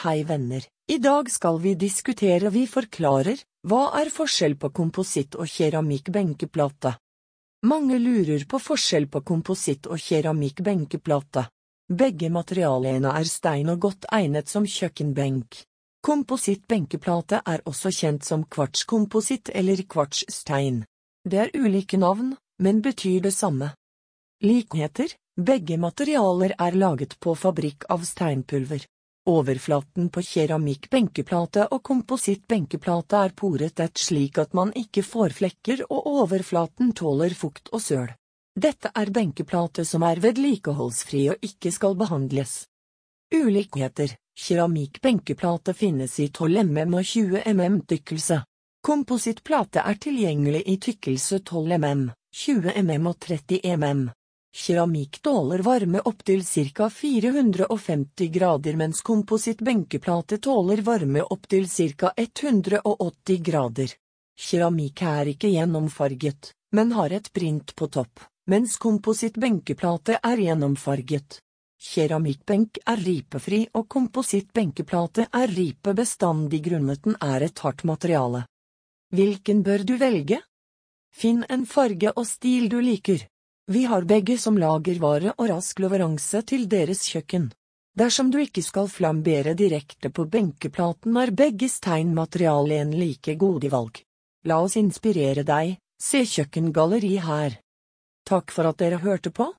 Hei venner, i dag skal vi diskutere Vi forklarer, hva er forskjell på kompositt og keramikk benkeplate? Mange lurer på forskjell på kompositt og keramikk benkeplate. Begge materialene er stein og godt egnet som kjøkkenbenk. Kompositt benkeplate er også kjent som kvartskompositt eller kvartsstein. Det er ulike navn, men betyr det samme. Likheter, begge materialer er laget på fabrikk av steinpulver. Overflaten på keramikkbenkeplate og komposittbenkeplate er poretett slik at man ikke får flekker og overflaten tåler fukt og søl. Dette er benkeplate som er vedlikeholdsfri og ikke skal behandles. Ulikheter Keramikkbenkeplate finnes i 12 mm og 20 mm tykkelse. Komposittplate er tilgjengelig i tykkelse 12 mm, 20 mm og 30 mm. Keramikk tåler varme opptil ca 450 grader mens kompositt benkeplate tåler varme opptil ca 180 grader. Keramikk er ikke gjennomfarget, men har et print på topp, mens kompositt benkeplate er gjennomfarget. Keramikkbenk er ripefri og kompositt benkeplate er ripebestandig grunnet den er et hardt materiale. Hvilken bør du velge? Finn en farge og stil du liker. Vi har begge som lagervare og rask leveranse til deres kjøkken. Dersom du ikke skal flambere direkte på benkeplaten, er begge steinmateriale en like gode valg. La oss inspirere deg, se kjøkkengalleri her. Takk for at dere hørte på.